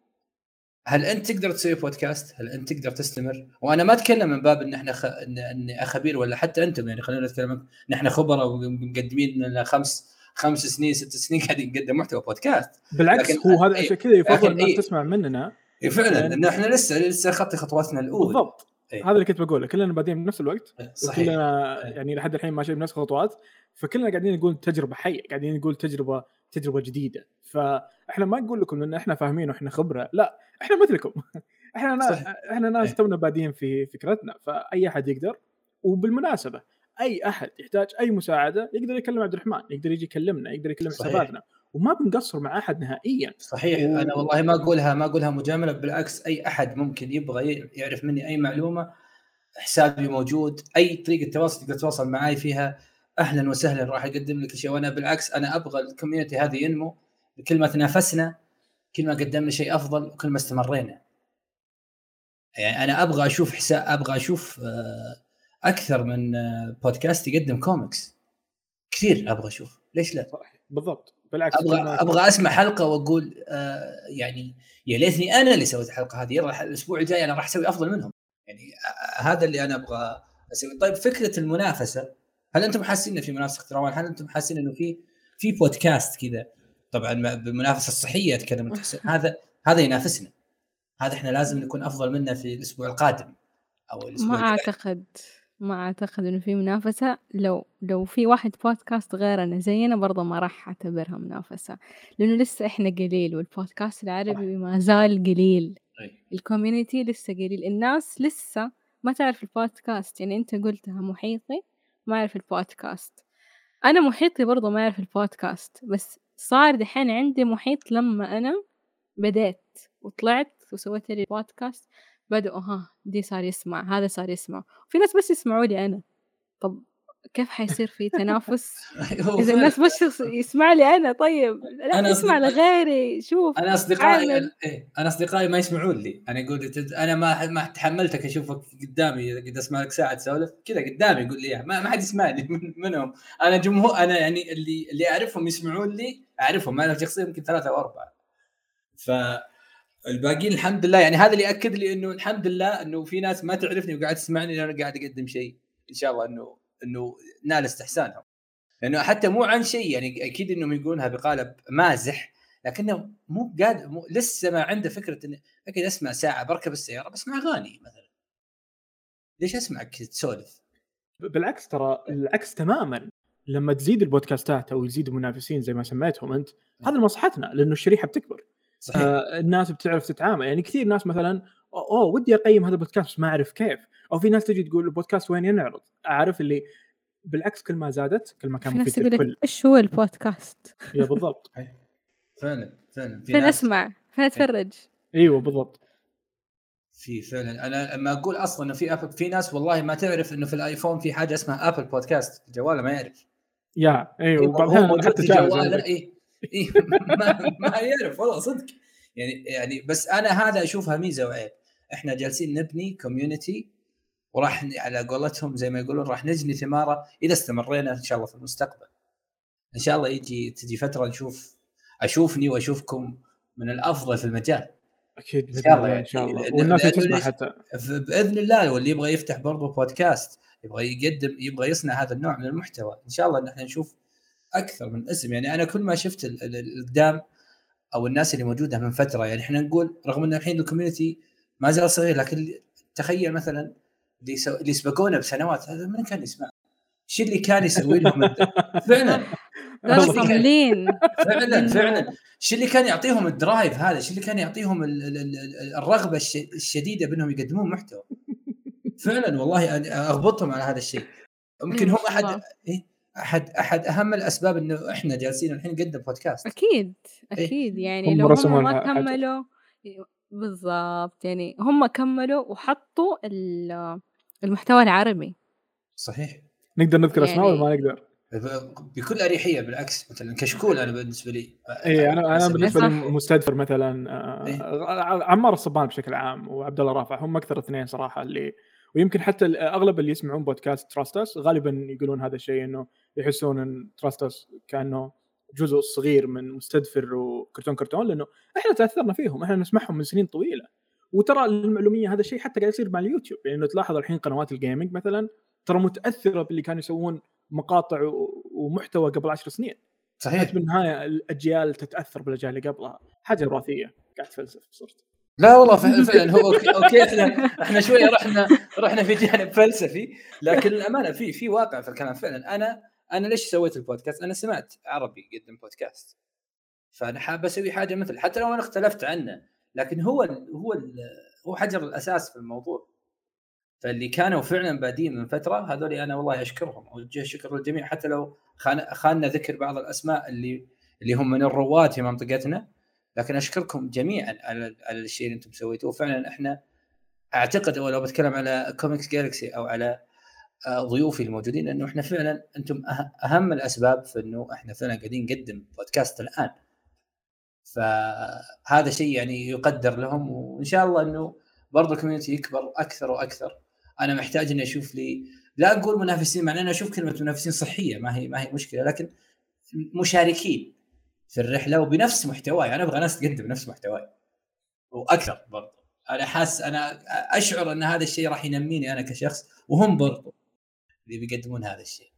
هل أنت تقدر تسوي بودكاست؟ هل أنت تقدر تستمر؟ وأنا ما أتكلم من باب إن إحنا خ... ان إني خبير ولا حتى أنتم يعني خلينا نتكلم. نحن خبراء ومقدمين لنا خمس خمس سنين ست سنين قاعدين نقدم محتوى بودكاست بالعكس لكن- هو هذا عشان كذا يفضل إيه. تسمع مننا إيه فعلا يعني- إحنا لسه لسه خطي خطواتنا الأولى بالضبط إيه. هذا اللي كنت بقوله كلنا بادين بنفس الوقت صحيح كلنا إيه. يعني لحد الحين ماشيين بنفس الخطوات فكلنا قاعدين نقول تجربة حية قاعدين نقول تجربة تجربة جديدة فإحنا ما نقول لكم إن إحنا فاهمين وإحنا خبرة لا إحنا مثلكم إحنا نا صحيح. إحنا ناس إيه. تونا بادين في فكرتنا فأي أحد يقدر وبالمناسبة أي أحد يحتاج أي مساعدة يقدر يكلم عبد الرحمن يقدر يجي يكلمنا يقدر يكلم. حساباتنا وما بنقصر مع أحد نهائيا. صحيح. و- أنا والله ما أقولها ما أقولها مجاملة بالعكس أي أحد ممكن يبغى يعرف مني أي معلومة حسابي موجود أي طريقة تواصل تقدر تتواصل معي فيها أهلا وسهلا راح أقدم لك شيء. وأنا بالعكس أنا أبغى ال community هذه ينمو كل ما تنافسنا كل ما قدمنا شيء أفضل وكل ما استمرينا. يعني أنا أبغى أشوف حساب أبغى أشوف آه، أكثر من آه، بودكاست يقدم كوميكس كثير أبغى أشوف. ليش لا؟ بالضبط. بالعكس أبغى أبغى أسمع حلقة وأقول آه يعني يا ليتني أنا اللي سويت الحلقة هذه يلا الأسبوع الجاي أنا راح أسوي أفضل منهم. يعني آه هذا اللي أنا أبغى أسوي. طيب فكرة المنافسة هل أنتم حاسين انه في منافسة اختراع هل أنتم حاسين إنه في في بودكاست كذا؟ طبعا بالمنافسة الصحية أتكلم. هذا هذا ينافسنا. هذا إحنا لازم نكون أفضل منه في الأسبوع القادم أو الأسبوع ما الجاي. أعتقد. ما أعتقد إنه في منافسة. لو لو في واحد بودكاست غيرنا زينا برضه ما راح أعتبرها منافسة. لأنه لسه إحنا قليل والبودكاست العربي ما زال قليل. ال community لسه قليل. الناس لسه ما تعرف البودكاست يعني أنت قلتها محيطي ما يعرف البودكاست أنا محيطي برضه ما يعرف البودكاست بس صار دحين عندي محيط لما أنا بديت وطلعت وسويت لي بودكاست بدأوا ها دي صار يسمع هذا صار يسمع. في ناس بس يسمعوا لي أنا. طب كيف حيصير في تنافس؟ هو إذا. الناس بس يس- يسمع لي أنا طيب. لا أنا اسمع لغيري شوف أنا أصدقائي عامل. إيه أنا أصدقائي ما يسمعون لي. أنا أقول تد- أنا ما ما تحملتك أشوفك قدامي قد أسمع لك ساعة تسولف. كذا قدامي يقول لي. ما, ما حد يسمعني من منهم. أنا جمهور أنا يعني اللي اللي أعرفهم يسمعون لي أعرفهم. أنا شخصيا يمكن ثلاثة أو أربعة. فالباقيين الحمد لله يعني هذا اللي يأكد لي إنه الحمد لله إنه في ناس ما تعرفني وقاعد تسمعني أنا قاعد أقدم شيء إن شاء الله إنه إنه نال استحسانهم. لأنه حتى مو عن شيء يعني أكيد إنهم يقولونها بقالب مازح لكنه مو قادر مو لسه ما عنده فكرة إنه اقعد أسمع ساعة بركب السيارة بسمع أغاني مثلا. ليش اسمعك تسولف؟ بالعكس ترى العكس تماما. لما تزيد البودكاستات أو يزيد المنافسين زي ما سميتهم أنت هذا لمصلحتنا لأنه الشريحة بتكبر. صحيح. آه الناس بتعرف تتعامل. يعني كثير ناس مثلا اوه ودي أقيم هذا البودكاست بس ما أعرف كيف. أو في ناس تجي تقول البودكاست وين ينعرض؟ أعرف اللي بالعكس كل ما زادت كل ما كان في ناس تقول إيش هو البودكاست؟ يا بالضبط. فعلا فعلا. في فين ناس أسمع؟ فين أتفرج؟ أيوه بالضبط. في فعلا. أنا لما أقول أصلا إنه في Apple في ناس والله ما تعرف إنه في الآيفون في حاجة اسمها Apple Podcast جواله ما يعرف. يا أيوه. هو وبعض الأحيان موجود حتى جواله. اي ما, ما يعرف والله صدق. يعني يعني بس أنا هذا أشوفها ميزة وعيب. إحنا جالسين نبني كوميونتي وراح على قولتهم زي ما يقولون راح نجني ثمارة إذا استمرينا إن شاء الله في المستقبل. إن شاء الله يجي تجي فترة نشوف أشوفني وأشوفكم من الأفضل في المجال. أكيد بإذن شاء الله الله يعني. ان شاء الله. والناس تسمع؟ حتى. بإذن الله واللي يبغى يفتح برضه بودكاست يبغى يقدم يبغى يصنع هذا النوع من المحتوى إن شاء الله إن إحنا نشوف أكثر من اسم. يعني أنا كل ما شفت ال- ال- القدام أو الناس اللي موجودة من فترة يعني إحنا نقول رغم إن الحين ال community ما زال صغير لكن تخيل مثلا اللي سو... اللي سبقونا بسنوات هذا من كان يسمع؟ إيش اللي كان يسوي لهم؟ فعلا. صاملين فعلا. فعلا إيش اللي كان يعطيهم ال drive هذا؟ إيش اللي كان يعطيهم ال- ال- ال- الرغبة الش- الشديدة بأنهم يقدمون محتوى؟ فعلا والله اغبطهم على هذا الشيء. يمكن هم أحد. إيه؟ أحد أحد أهم الأسباب إنه إحنا جالسين الحين نقدم بودكاست أكيد أكيد يعني هم لو هم ما. كملوا بالضبط يعني هم كملوا وحطوا ال- المحتوى العربي صحيح نقدر نذكر أسماء ولا يعني- ما نقدر؟ بكل أريحية بالعكس مثلا كشكول أنا بالنسبة لي إي أنا أنا. بالنسبة لي. مستدفر مثلا إيه. عمار الصبان بشكل عام وعبد الله رافع هم أكثر اثنين صراحة اللي ويمكن حتى أغلب اللي يسمعون بودكاست Trust Us غالبا يقولون هذا الشيء إنه يحسون إن Trust Us كأنه جزء صغير من مستدفر وكرتون كرتون لأنه إحنا تاثرنا فيهم إحنا نسمعهم من سنين طويلة. وترى المعلومية هذا الشيء حتى قاعد يصير مع اليوتيوب يعني تلاحظ الحين قنوات ال gaming مثلا ترى متأثرة باللي كانوا يسوون مقاطع ومحتوى قبل عشر سنين. صحيح. بالنهاية الأجيال تتأثر بالأجيال اللي قبلها. حاجة وراثية قاعد تفلسف صرت. لا والله فعلا, هو okay, إحنا إحنا شوية رحنا رحنا في جانب فلسفي لكن الامانه في في واقع في الكلام. فعلا أنا أنا ليش سويت البودكاست؟ أنا سمعت عربي يقدم بودكاست. فأنا حاب أسوي حاجة مثل حتى لو أنا اختلفت عنه لكن هو هو هو حجر الأساس في الموضوع. فاللي كانوا فعلا بادين من فترة هذول أنا والله أشكرهم اوجه شكر للجميع. حتى لو خان خاننا ذكر بعض الأسماء اللي اللي هم من الرواد في منطقتنا لكن أشكركم جميعا على على الشيء اللي أنتم سويتوه. فعلا إحنا أعتقد لو بتكلم على Comics Galaxy أو على ضيوفي الموجودين انه إحنا فعلا أنتم أهم الأسباب في إنه إحنا فعلا قاعدين نقدم بودكاست الآن. فهذا شيء يعني يقدر لهم وإن شاء الله إنه برضه ال community يكبر أكثر وأكثر. أنا محتاج إني أشوف لي لا أقول منافسين مع أنا أشوف كلمة منافسين صحية ما هي ما هي مشكلة لكن مشاركين في الرحلة وبنفس محتواي. أنا أبغى ناس تقدم نفس محتواي. وأكثر برضه أنا حاسس أنا أشعر إن هذا الشيء راح ينميني أنا كشخص وهم برضه اللي بيقدمون هذا الشيء.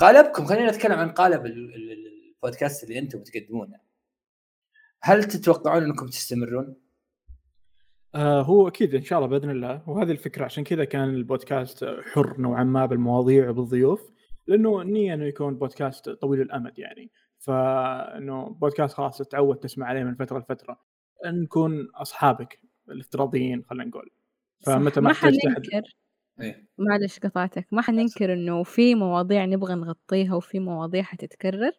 قالبكم خلينا نتكلم عن قالب البودكاست اللي أنتم بتقدمونه. هل تتوقعون انكم تستمرون؟ آه هو أكيد إن شاء الله بإذن الله. وهذه الفكرة عشان كذا كان البودكاست حر نوعا ما بالمواضيع وبالضيوف لأنه النيه إنه يكون بودكاست طويل الأمد يعني. فإنه بودكاست خلاص تتعود تسمع عليه من فترة لفترة. نكون أصحابك الافتراضيين خلينا نقول. فمتى ما حننكر. إيه؟ معلش قطعتك ما حننكر إنه في مواضيع نبغى نغطيها وفي مواضيع حتتكرر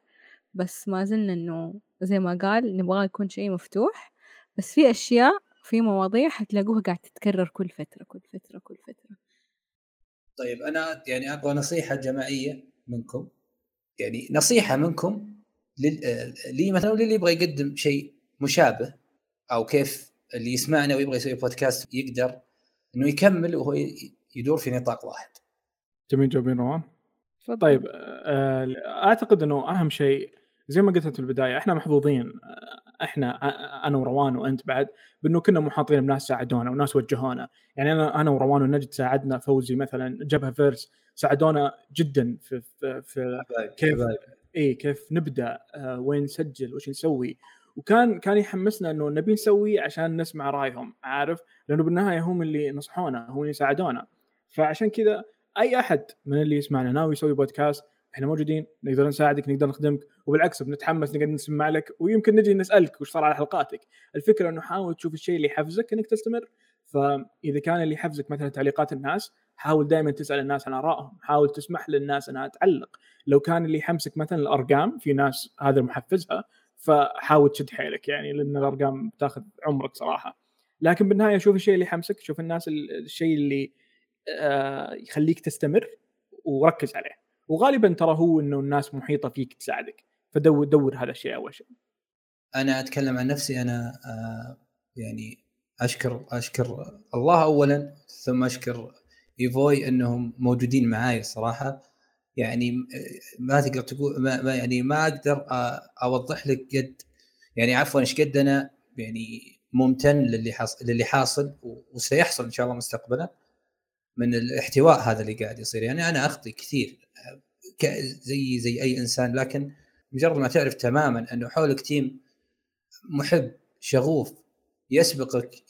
بس ما زلنا إنه زي ما قال نبغى يكون شيء مفتوح بس في أشياء في مواضيع حتلاقوها قاعد تتكرر كل فترة كل فترة كل فترة طيب أنا يعني أبغى نصيحة جماعية منكم يعني نصيحة منكم لل... لي مثلا للي يبغى يقدم شيء مشابه أو كيف اللي يسمعنا ويبغى يسوي بودكاست يقدر إنه يكمل وهو يدور في نطاق واحد. جميل جميل روان. طيب آه، أعتقد إنه أهم شيء زي ما قلت في البداية إحنا محظوظين إحنا أنا وروان وأنت بعد بأنه كنا محاطين بناس ساعدونا وناس وجهونا. يعني أنا أنا وروان ونجد ساعدنا فوزي مثلا جبهة فيرس ساعدونا جدا في في, في كيف اي كيف نبدأ آه، وين نسجل وش نسوي. وكان كان يحمسنا إنه نبي نسوي عشان نسمع رأيهم عارف؟ لأنه بالنهاية هم اللي نصحونا هم اللي ساعدونا. فعشان كذا أي أحد من اللي يسمعنا ناوي يسوي بودكاست إحنا موجودين نقدر نساعدك نقدر نخدمك وبالعكس بنتحمس نقدر نسمع لك ويمكن نجي نسألك وش صار على حلقاتك. الفكرة إنه حاول تشوف الشيء اللي يحفزك إنك تستمر. فإذا كان اللي يحفزك مثلا تعليقات الناس حاول دائما تسأل الناس عن آرائهم حاول تسمح للناس إنها تعلق. لو كان اللي يحمسك مثلا الأرقام في ناس هذا محفزها فحاول تشد حيلك يعني لأن الأرقام بتاخذ عمرك صراحة. لكن بالنهاية شوف الشيء اللي يحمسك شوف الناس الشيء اللي يخليك تستمر وركز عليه. وغالبا ترى هو إنه الناس محيطة فيك تساعدك. فدور دور هذا الشيء أول شيء. أنا أتكلم عن نفسي. أنا آه يعني أشكر أشكر الله اولا ثم أشكر إيفوي إنهم موجودين معاي الصراحه يعني آه، ما تقدر تقول ما, يعني ما أقدر آه، أوضح لك قد يعني عفوا إيش قد أنا يعني ممتن للي حاصل للي حاصل وسيحصل إن شاء الله مستقبلا. من الاحتواء هذا اللي قاعد يصير. يعني أنا اخطي كثير زي زي أي إنسان لكن مجرد ما تعرف تماما انه حولك تيم محب شغوف يسبقك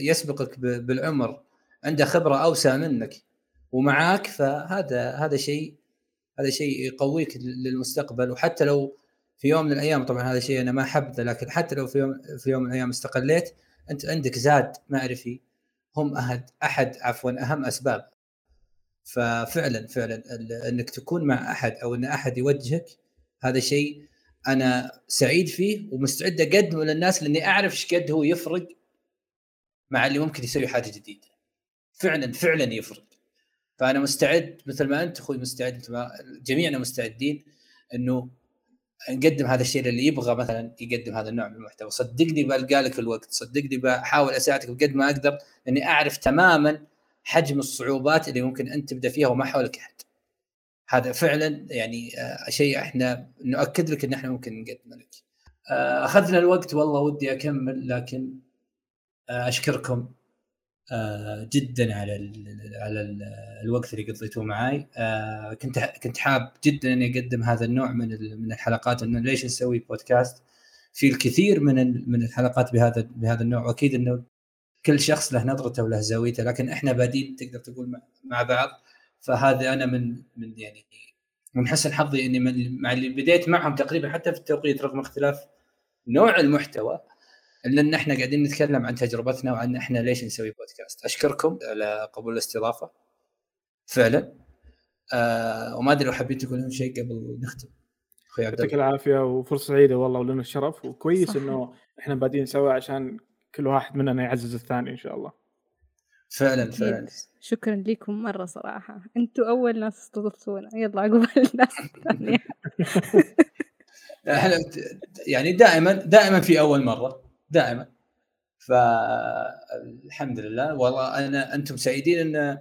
يسبقك بالعمر عنده خبرة أوسع منك ومعاك فهذا هذا شيء هذا شيء يقويك للمستقبل. وحتى لو في يوم من الأيام طبعا هذا شيء أنا ما حبذا لكن حتى لو في يوم في يوم من الأيام استقليت أنت عندك زاد معرفي هم احد أحد عفوا أهم أسباب. ففعلا فعلا أنك تكون مع أحد أو أن أحد يوجهك هذا شيء أنا سعيد فيه ومستعد أقدمه للناس لأني أعرف إيش قد هو يفرق مع اللي ممكن يسوي حاجة جديدة. فعلا فعلا يفرق. فأنا مستعد مثل ما أنت أخوي مستعد جميعنا مستعدين إنه نقدم هذا الشيء اللي يبغى مثلا يقدم هذا النوع من المحتوى. صدقني بلقى لك الوقت صدقني بحاول أساعدك بقد ما أقدر لاني أعرف تماما حجم الصعوبات اللي ممكن أنت تبدأ فيها وما حولك أحد. هذا فعلا يعني آه، شيء إحنا نؤكد لك إن إحنا ممكن نقدمه لك. آه، أخذنا الوقت والله ودي أكمل لكن آه، أشكركم. جدا على على ال الوقت اللي قضيتوه معي كنت كنت حاب جدا إني أقدم هذا النوع من من الحلقات إنه ليش نسوي بودكاست في الكثير من من الحلقات بهذا بهذا النوع. وأكيد إنه كل شخص له نظرته وله زاويته لكن إحنا بادين تقدر تقول مع بعض. فهذا أنا من من يعني من حسن حظي إني من مع اللي بديت معهم تقريبا حتى في التوقيت رغم اختلاف نوع المحتوى لأن إحنا قاعدين نتكلم عن تجربتنا وعن إحنا ليش نسوي بودكاست أشكركم على قبول الاستضافة. فعلا. آه وما أدري لو حابين تقولون شيء قبل نختم. أخوي عبد يعطيك العافية وفرصة سعيدة والله ولنا الشرف. وكويس إنه إحنا بادين سوا عشان كل واحد مننا يعزز الثاني إن شاء الله. فعلا فعلا. شكرا لكم مرة صراحة. أنتم أول ناس استضفتونا يلا عقب الناس الثانية. إحنا يعني دائما دائما في أول مرة. دائما. فالحمد لله. والله أنا أنتم سعيدين إن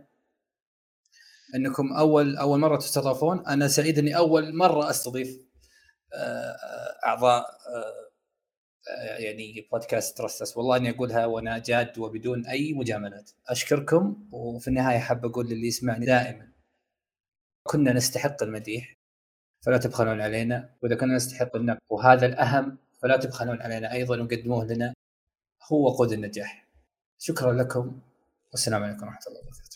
إنكم أول أول مرة تستضافون. أنا سعيد إني أول مرة أستضيف آه، أعضاء آه، يعني بودكاست ترستس. والله إني أقولها وأنا جاد وبدون أي مجاملات. أشكركم وفي النهاية حاب أقول للي يسمعني دائما كنا نستحق المديح فلا تبخلون علينا. وإذا كنا نستحق النقد وهذا الأهم فلا تبخلون علينا أيضا وقدموه لنا هو وقود النجاح. شكرا لكم والسلام عليكم ورحمة الله وبركاته.